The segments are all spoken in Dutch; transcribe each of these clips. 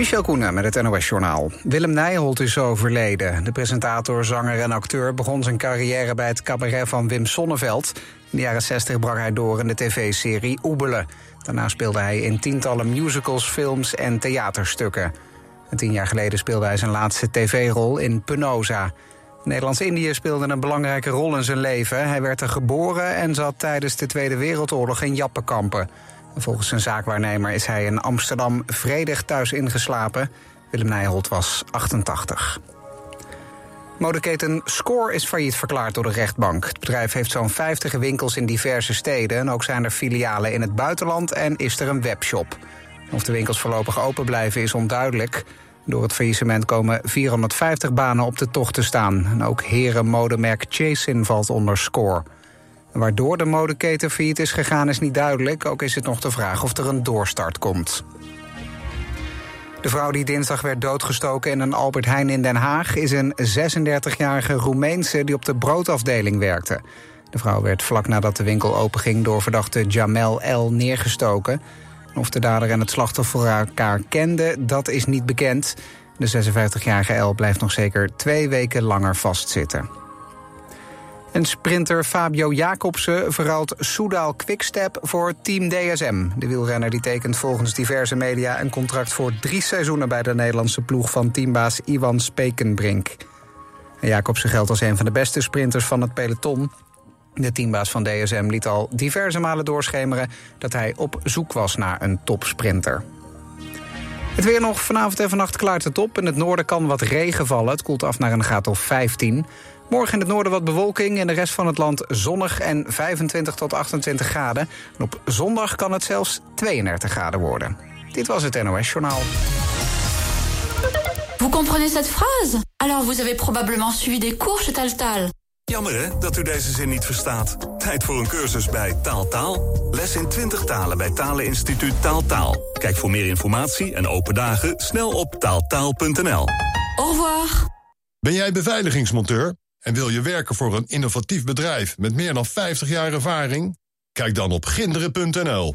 Michel Koenen met het NOS-journaal. Willem Nijholt is overleden. De presentator, zanger en acteur begon zijn carrière bij het cabaret van Wim Sonneveld. In de jaren 60 brak hij door in de tv-serie Oebelen. Daarna speelde hij in tientallen musicals, films en theaterstukken. En tien jaar geleden speelde hij zijn laatste tv-rol in Penosa. Nederlands-Indië speelde een belangrijke rol in zijn leven. Hij werd er geboren en zat tijdens de Tweede Wereldoorlog in Jappenkampen. Volgens zijn zaakwaarnemer is hij in Amsterdam vredig thuis ingeslapen. Willem Nijholt was 88. Modeketen Score is failliet verklaard door de rechtbank. Het bedrijf heeft zo'n 50 winkels in diverse steden... en ook zijn er filialen in het buitenland en is er een webshop. Of de winkels voorlopig open blijven is onduidelijk. Door het faillissement komen 450 banen op de tocht te staan. En ook herenmodemerk Chasin valt onder Score. Waardoor de modeketen failliet is gegaan is niet duidelijk. Ook is het nog de vraag of er een doorstart komt. De vrouw die dinsdag werd doodgestoken in een Albert Heijn in Den Haag... is een 36-jarige Roemeense die op de broodafdeling werkte. De vrouw werd vlak nadat de winkel openging... door verdachte Jamel L. neergestoken. Of de dader en het slachtoffer elkaar kenden, dat is niet bekend. De 56-jarige L blijft nog zeker twee weken langer vastzitten. En sprinter Fabio Jacobsen verruilt Soudal Quickstep voor Team DSM. De wielrenner die tekent volgens diverse media een contract voor drie seizoenen bij de Nederlandse ploeg van teambaas Iwan Spekenbrink. Jacobsen geldt als een van de beste sprinters van het peloton. De teambaas van DSM liet al diverse malen doorschemeren dat hij op zoek was naar een topsprinter. Het weer nog vanavond en vannacht klaart het op. In het noorden kan wat regen vallen. Het koelt af naar een graad of 15. Morgen in het noorden wat bewolking. In de rest van het land zonnig en 25 tot 28 graden. En op zondag kan het zelfs 32 graden worden. Dit was het NOS Journaal. Vous comprenez cette phrase? Alors vous avez probablement suivi des cours chez Taltal. Jammer hè, dat u deze zin niet verstaat. Tijd voor een cursus bij Taaltaal. Taal. Les in 20 talen bij Taleninstituut Taaltaal. Taal. Kijk voor meer informatie en open dagen snel op taaltaal.nl. Au revoir. Ben jij beveiligingsmonteur en wil je werken voor een innovatief bedrijf met meer dan 50 jaar ervaring? Kijk dan op ginderen.nl.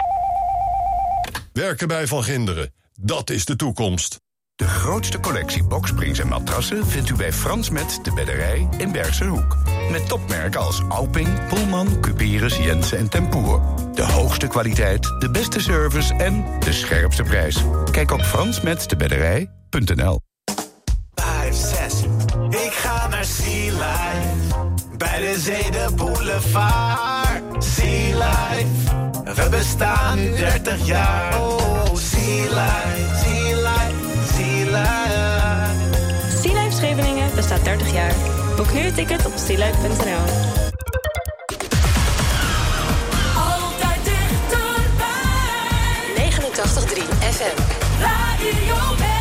Werken bij Van Ginderen, dat is de toekomst. De grootste collectie boksprings en matrassen vindt u bij Frans Met de Bedderij in Bergse Hoek. Met topmerken als Alping, Pullman, Cuperus, Jensen en Tempoer. De hoogste kwaliteit, de beste service en de scherpste prijs. Kijk op fransmetdebedderij.nl Bij de zee de boulevard. Sea Life, we bestaan nu 30 jaar. Oh, Sea Life, Sea Life. Sea Life Scheveningen bestaat 30 jaar. Boek nu een ticket op sealife.nl. Altijd dichterbij. 89.3 FM. Radio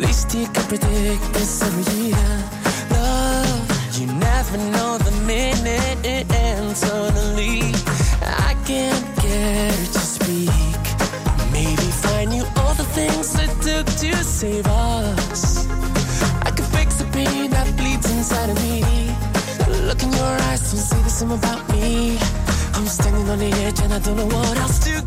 least you can predict this every year. Love, you never know the minute it ends. Suddenly, I can't get to speak. Maybe find you all the things it took to save us. I can fix the pain that bleeds inside of me. Look in your eyes, don't say the same about me. I'm standing on the edge and I don't know what else to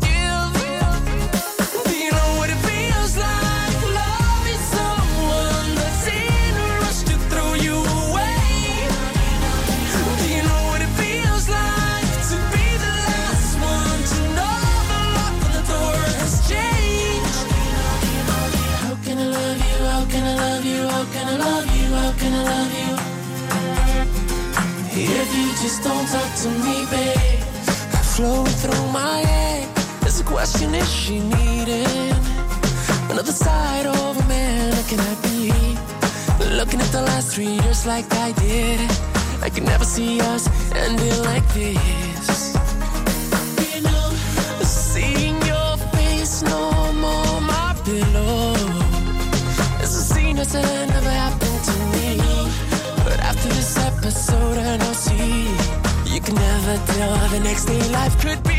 just don't talk to me, babe, flowing through my head. There's a question: Is she needing another side of a man? Can I be looking at the last three years like I did? I could never see us ending like this. See you can never tell how the next day life could be.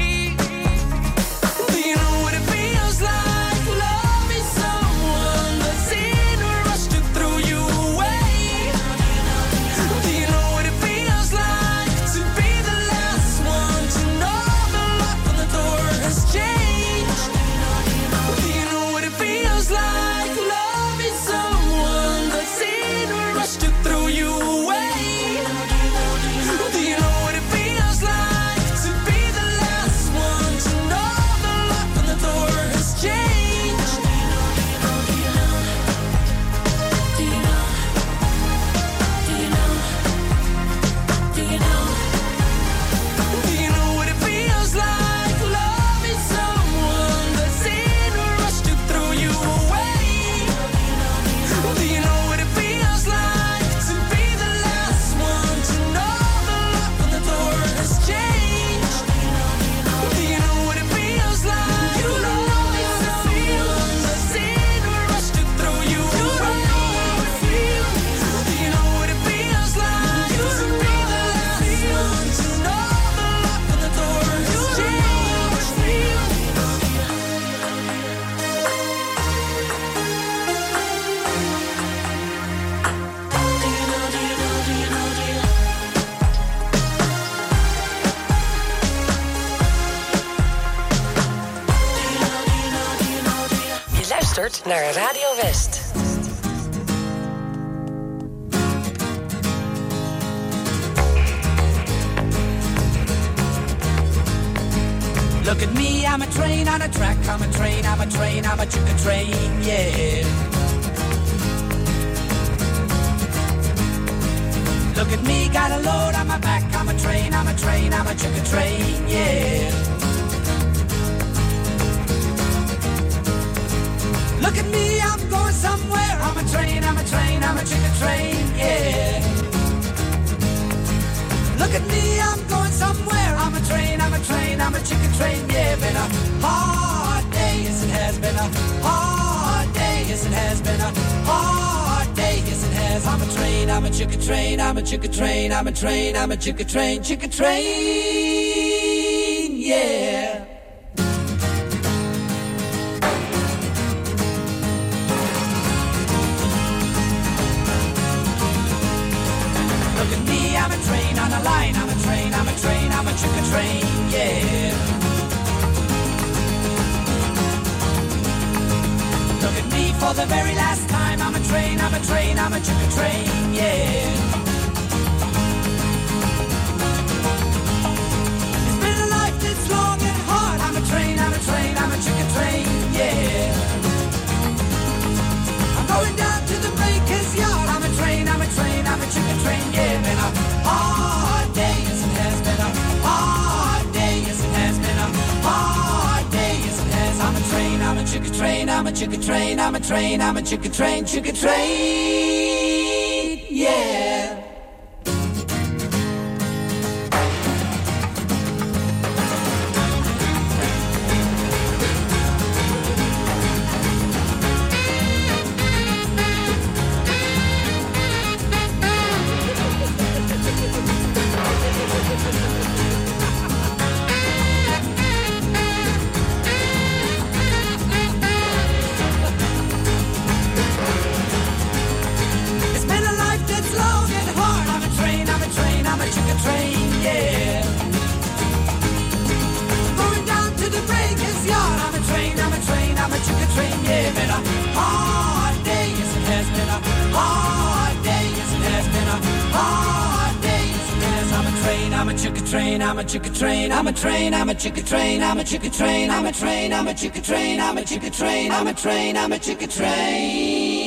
Chicken train. Yeah, been a hard day, yes it has been a hard day, yes it has been a hard day, yes it has. I'm a train, I'm a chicken train, I'm a chicken train, I'm a train, I'm a chicken train, chicken train. Yeah. Line. I'm a train, I'm a train, I'm a chicken train, yeah. Look at me for the very last time. I'm a train, I'm a train, I'm a chicken train, yeah. It's been a life that's long and hard. I'm a train, I'm a train, I'm a chicken train, yeah. I'm going down. Train, I'm a chicken train, I'm a train, I'm a chicken train, chicken train. Yeah. Train, yeah. Been a hard day, yes it has been a hard day, yes it has been a hard day, yes it has. I'm a train, I'm a chicken train, I'm a chicken train, I'm a train, I'm a chicken train, I'm a chicken train, I'm a train, I'm a chicken train, I'm a chicken train, I'm a train, I'm a chicken train.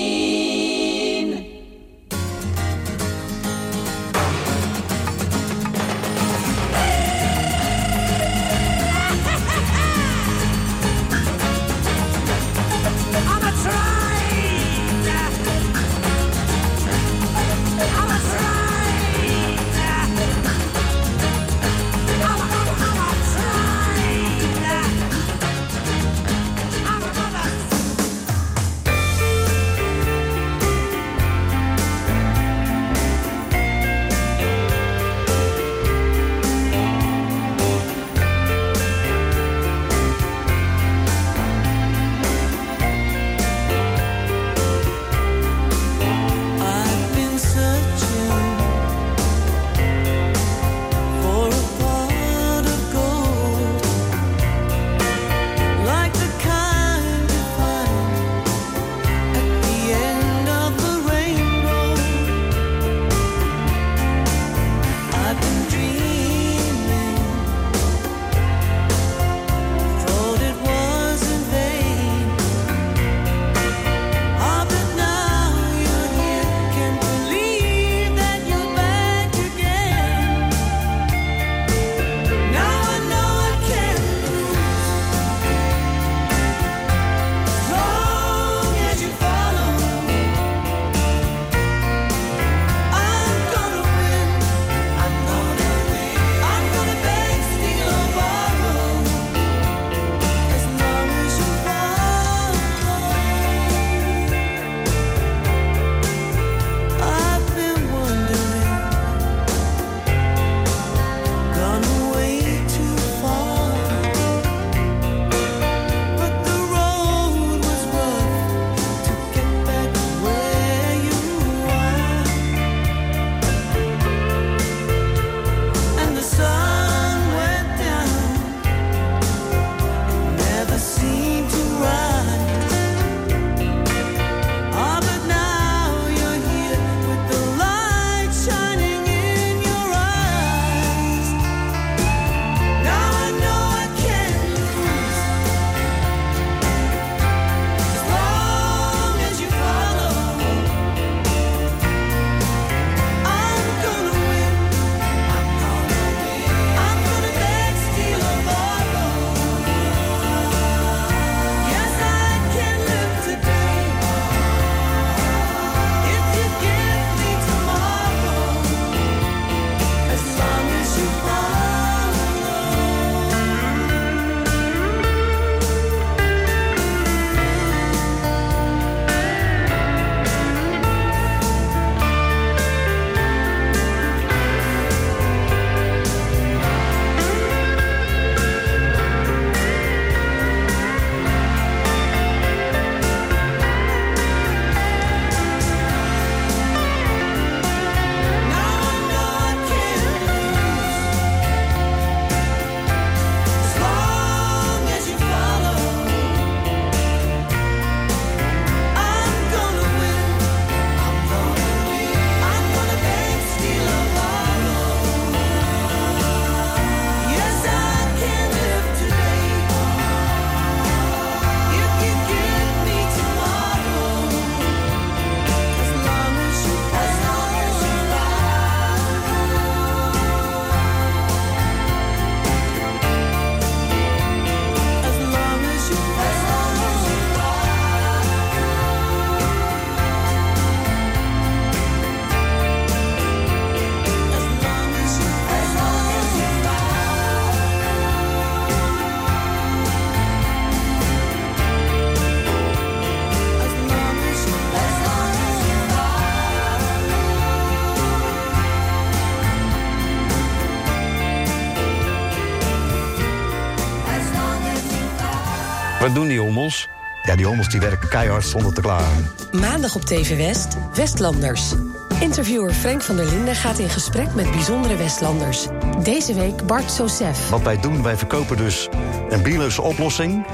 die hommels die werken keihard zonder te klagen. Maandag op TV West, Westlanders. Interviewer Frank van der Linden gaat in gesprek met bijzondere Westlanders. Deze week Bart Sosef. Wat wij doen, wij verkopen dus een biologische oplossing...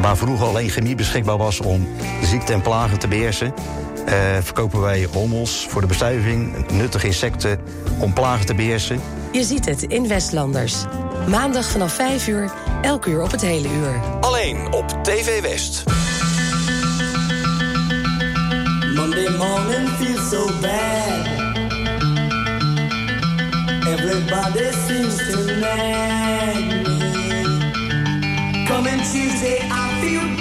waar vroeger alleen chemie beschikbaar was om ziekte en plagen te beheersen... Eh, verkopen wij hommels voor de bestuiving, nuttige insecten om plagen te beheersen. Je ziet het in Westlanders. Maandag vanaf 5 uur, elk uur op het hele uur. Alleen op TV West. Every morning feels so bad. Everybody seems to nag me. Coming Tuesday, I feel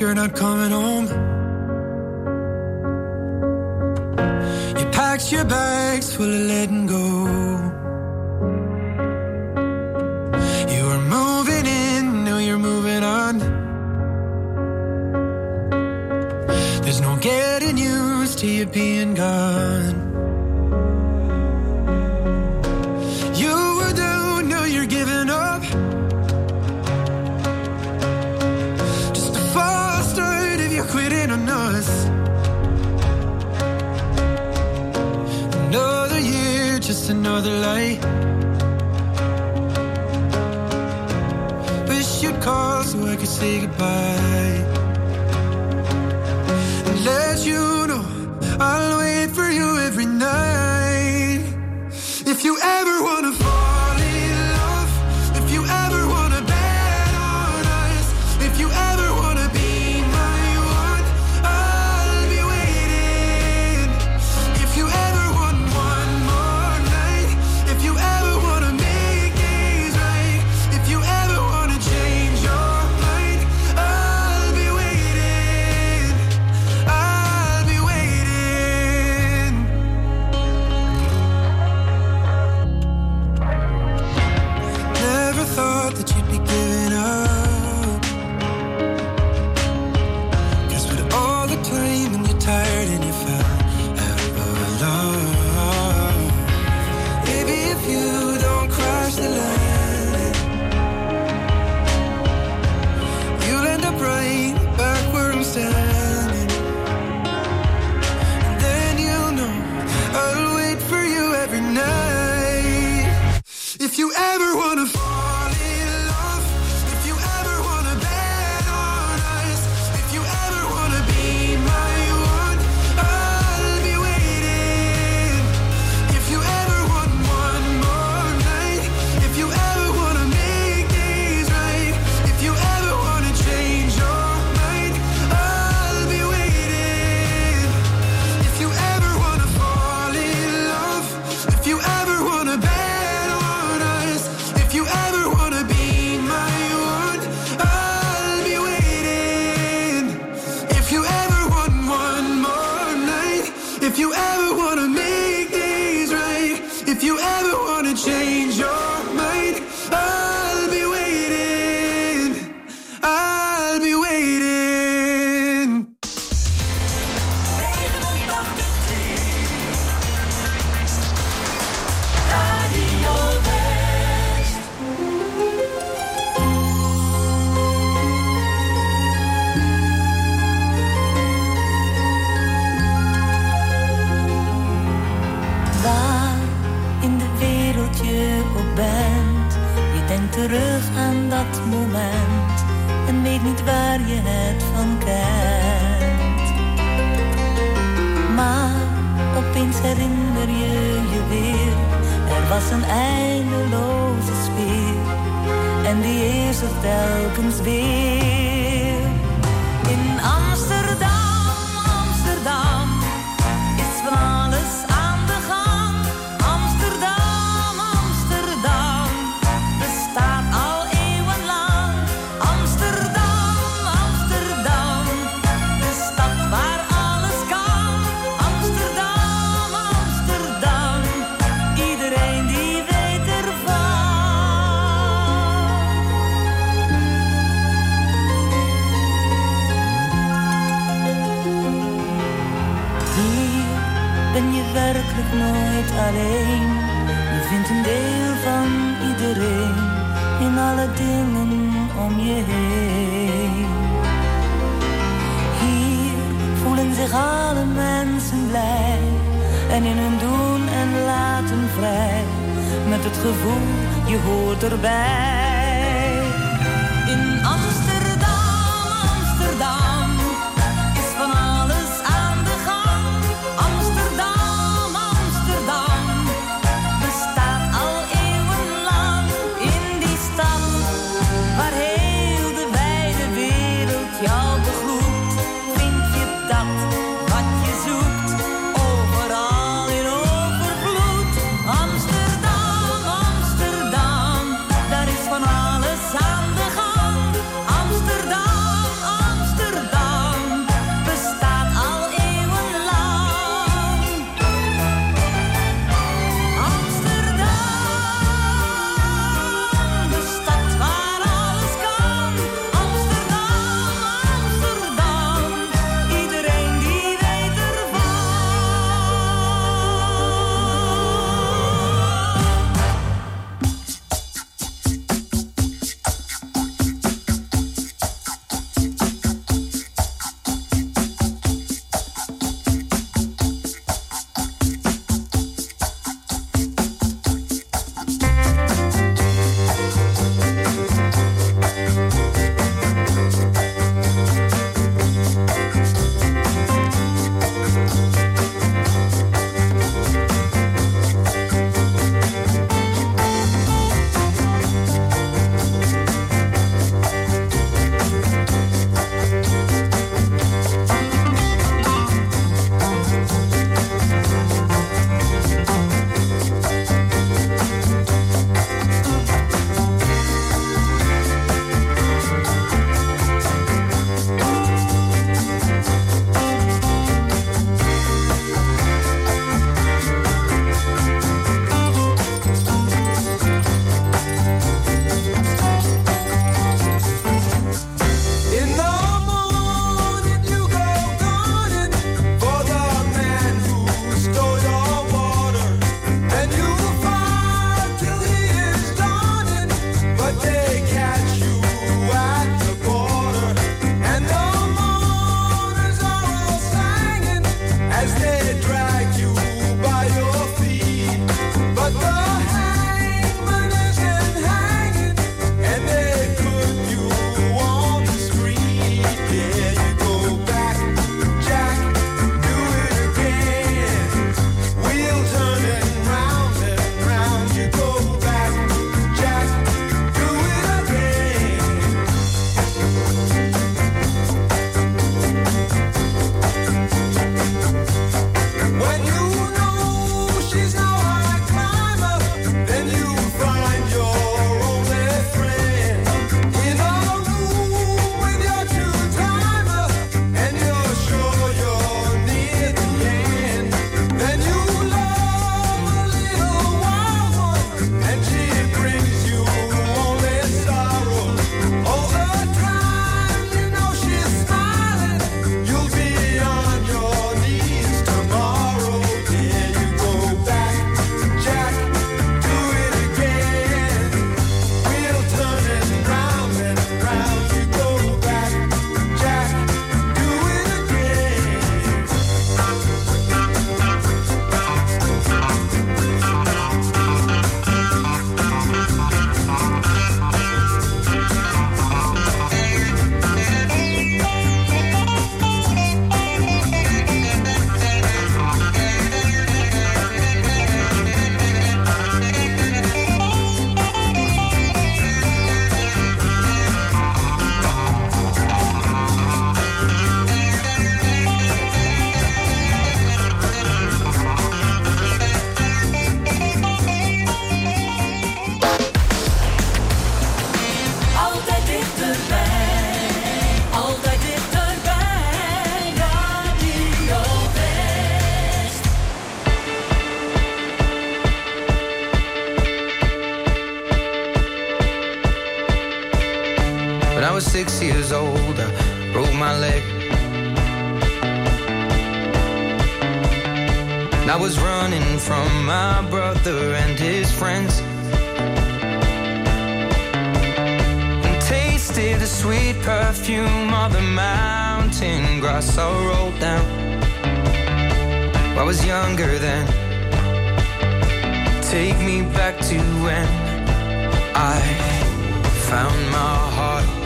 you're not coming home. You packed your bags full of letting go. was een eindeloze spier en die is er telkens weer. alleen. Je vindt een deel van iedereen in alle dingen om je heen. Hier voelen zich alle mensen blij en in hun doen en laten vrij. Met het gevoel, je hoort erbij. Was six years old, I broke my leg. And I was running from my brother and his friends. And tasted the sweet perfume of the mountain grass I rolled down. I was younger then. Take me back to when I found my heart,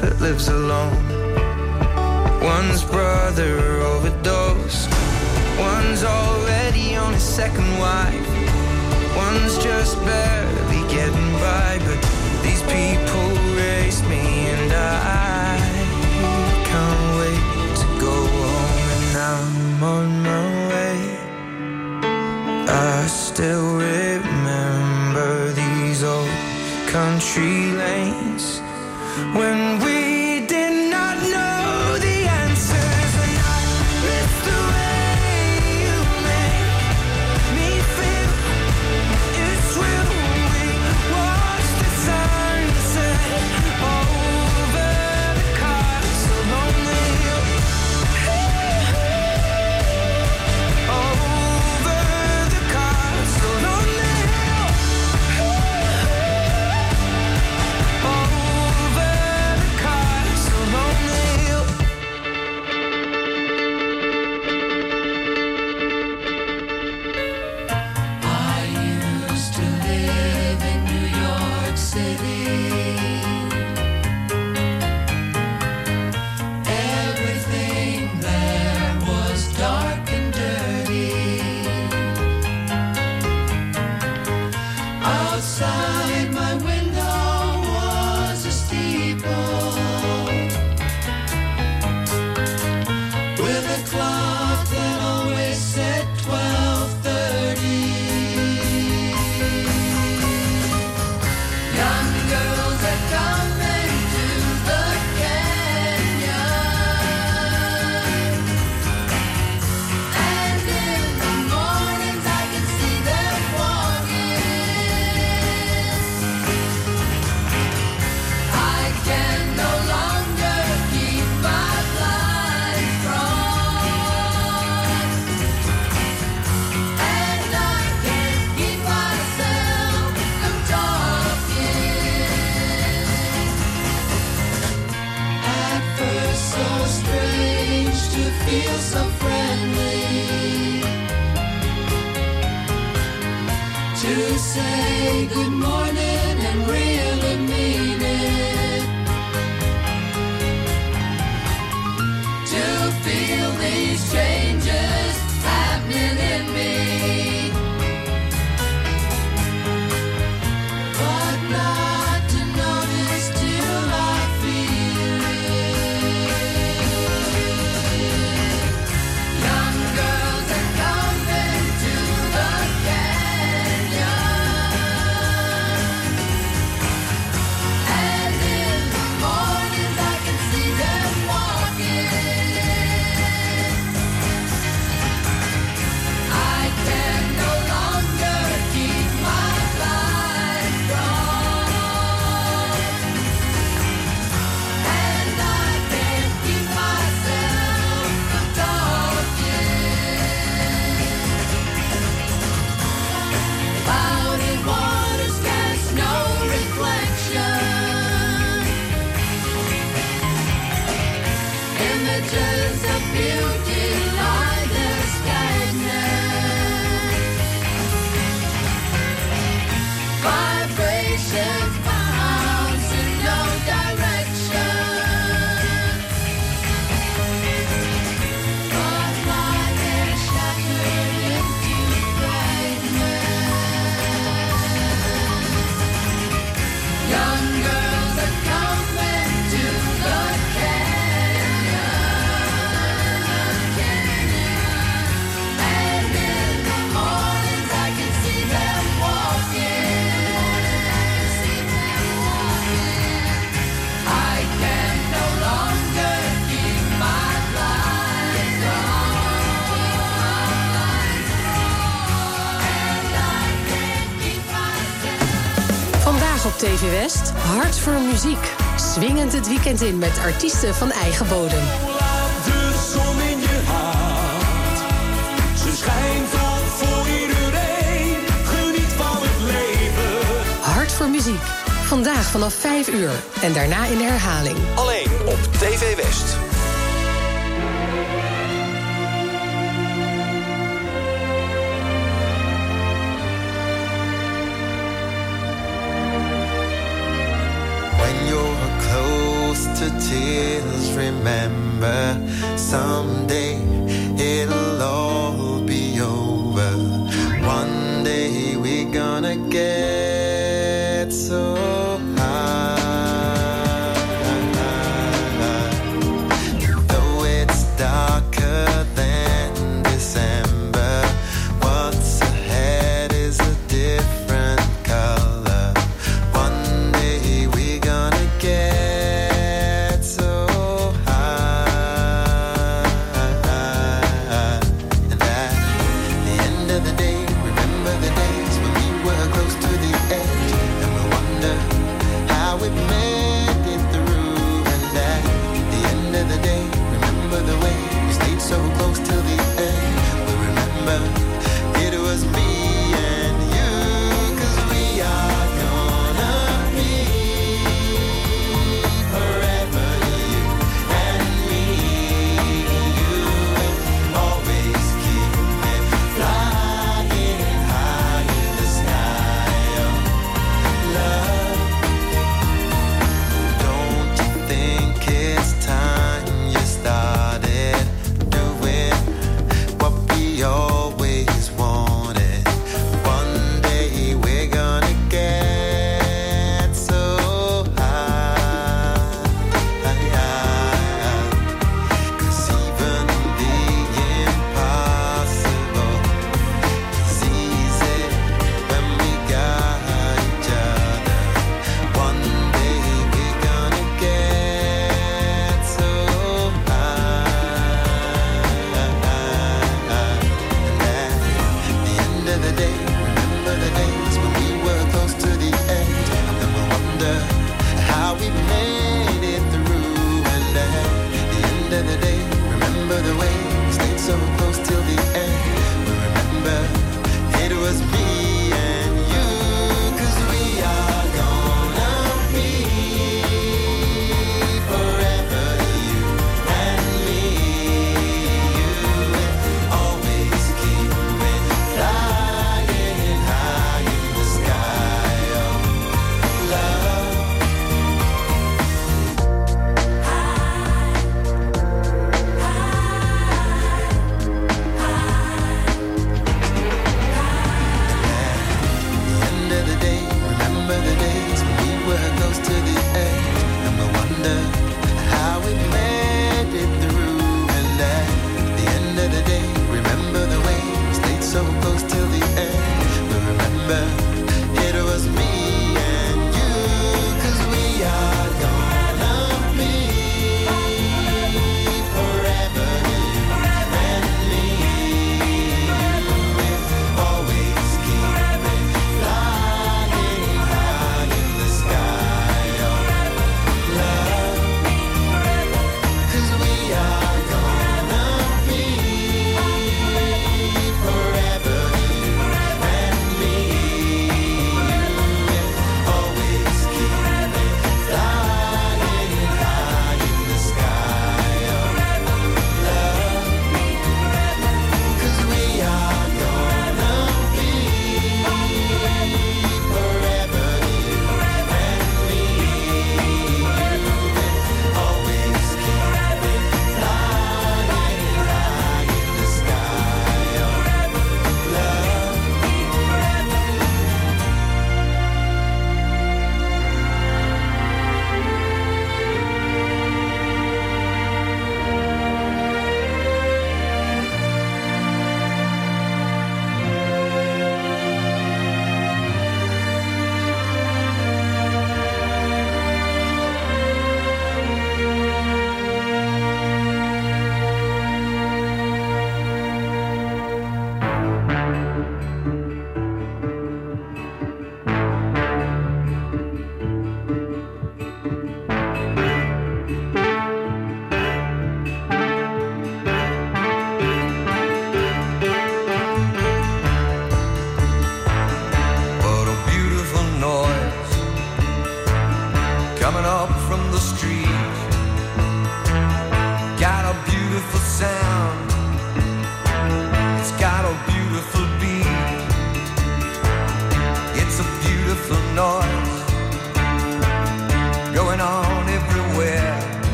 but lives alone. One's brother overdosed. One's already on his second wife. One's just barely getting by. But these people TV West. Hart voor muziek. Swingend het weekend in met artiesten van eigen bodem. Laat de zon in je. Ze schijnt voor iedereen. Geniet van het leven. Hart voor muziek. Vandaag vanaf 5 uur en daarna in herhaling. Alleen op TV West. the tears, remember someday it'll all be over. One day we're gonna get.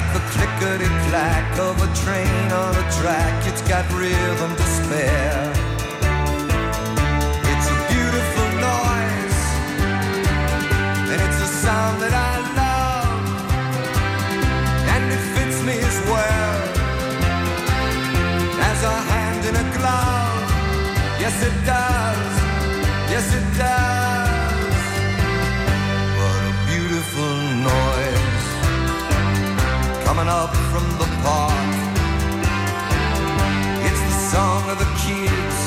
Clickety clack of a train on a track. It's got rhythm to spare. It's a beautiful noise, and it's a sound that I love, and it fits me as well as a hand in a glove. Yes, it does. Yes, it does. Coming up from the park. It's the song of the kids,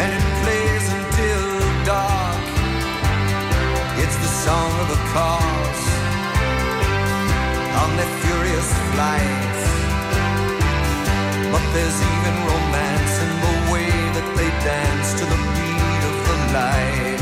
and it plays until dark. It's the song of the cars on their furious flights. But there's even romance in the way that they dance to the beat of the light.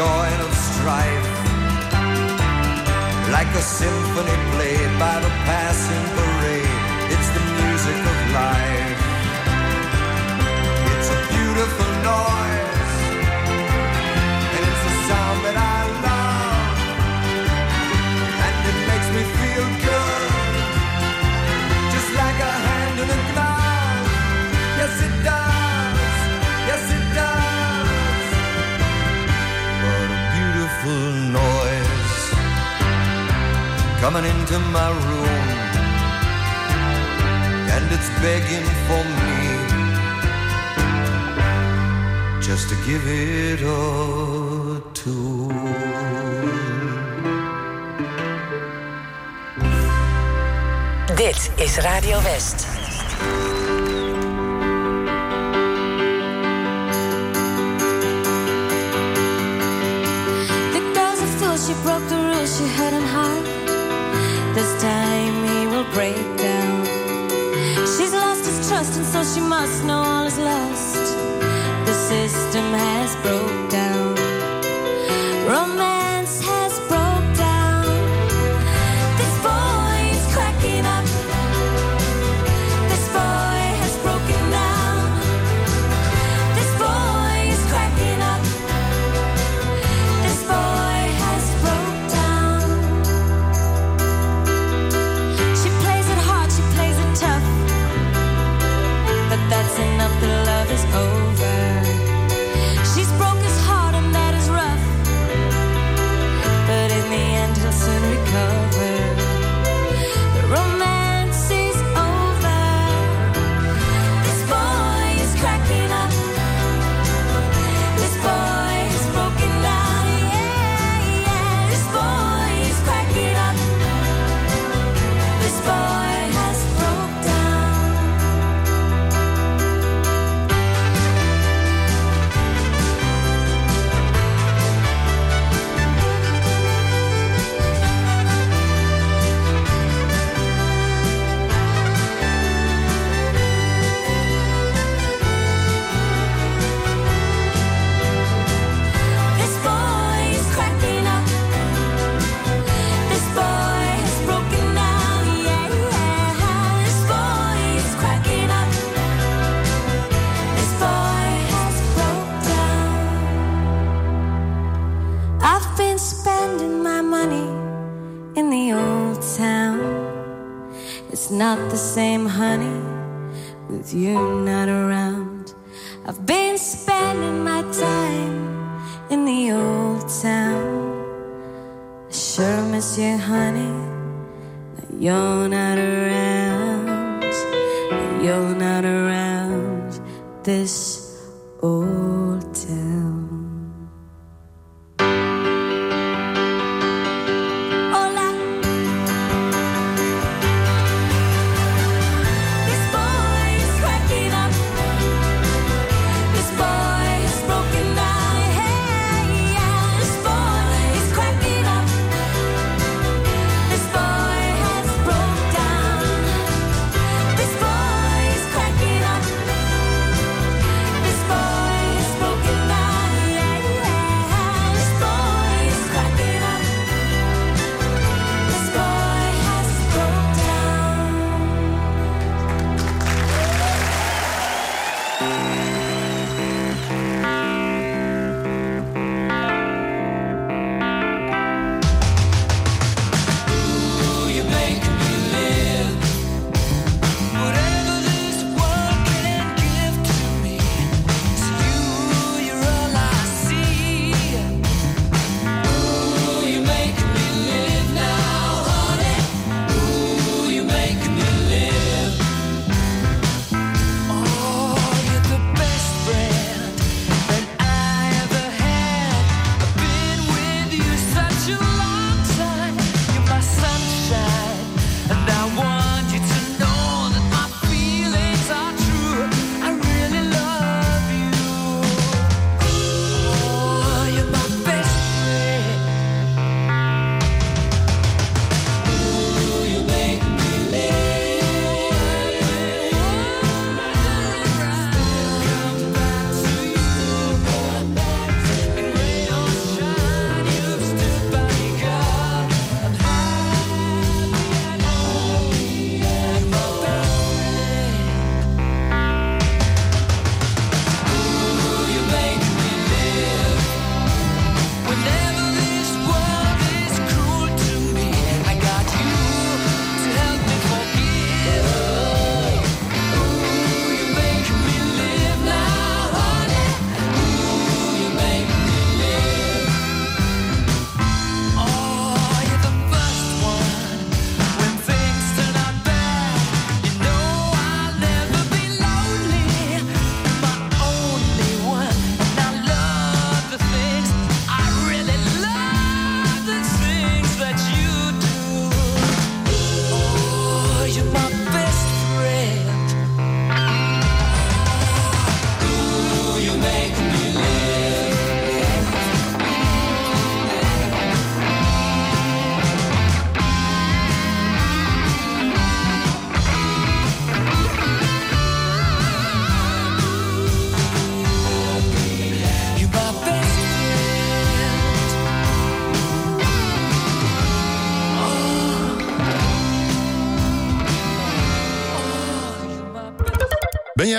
Joy of strife, like a symphony played by the passing parade. Coming into my room, and it's begging for me just to give it a tune. Dit is Radio West. The girl's a fool, she broke the rules she hadn't hide. This time he will break down. She's lost his trust, and so she must know all is lost. The system has broke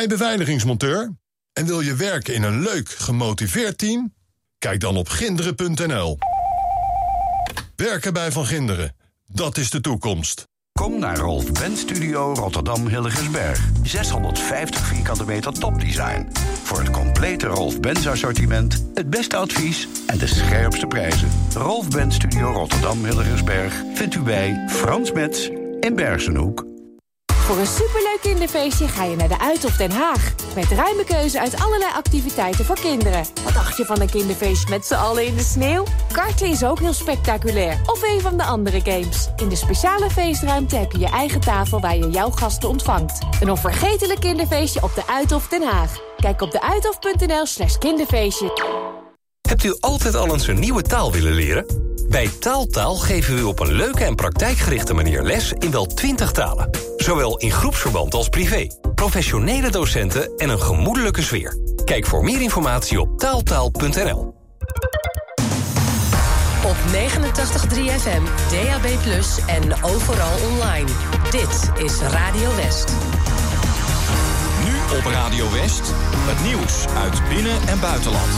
jij beveiligingsmonteur en wil je werken in een leuk, gemotiveerd team? Kijk dan op ginderen.nl. Werken bij Van Ginderen, dat is de toekomst. Kom naar Rolf Benz Studio Rotterdam Hilligensberg. 650 vierkante meter topdesign. Voor het complete Rolf Benz assortiment, het beste advies en de scherpste prijzen. Rolf Benz Studio Rotterdam Hilligensberg vindt u bij Frans Metz in Bergenhoek. Voor een superleuk kinderfeestje ga je naar de Uithof Den Haag. Met ruime keuze uit allerlei activiteiten voor kinderen. Wat dacht je van een kinderfeestje met z'n allen in de sneeuw? Karten is ook heel spectaculair. Of een van de andere games. In de speciale feestruimte heb je je eigen tafel waar je jouw gasten ontvangt. Een onvergetelijk kinderfeestje op de Uithof Den Haag. Kijk op de slash kinderfeestje. Hebt u altijd al eens een nieuwe taal willen leren? Bij Taaltaal geven we u op een leuke en praktijkgerichte manier les in wel 20 talen. Zowel in groepsverband als privé. Professionele docenten en een gemoedelijke sfeer. Kijk voor meer informatie op taaltaal.nl. Op 89.3 FM, DAB+, en overal online. Dit is Radio West. Nu op Radio West, het nieuws uit binnen- en buitenland.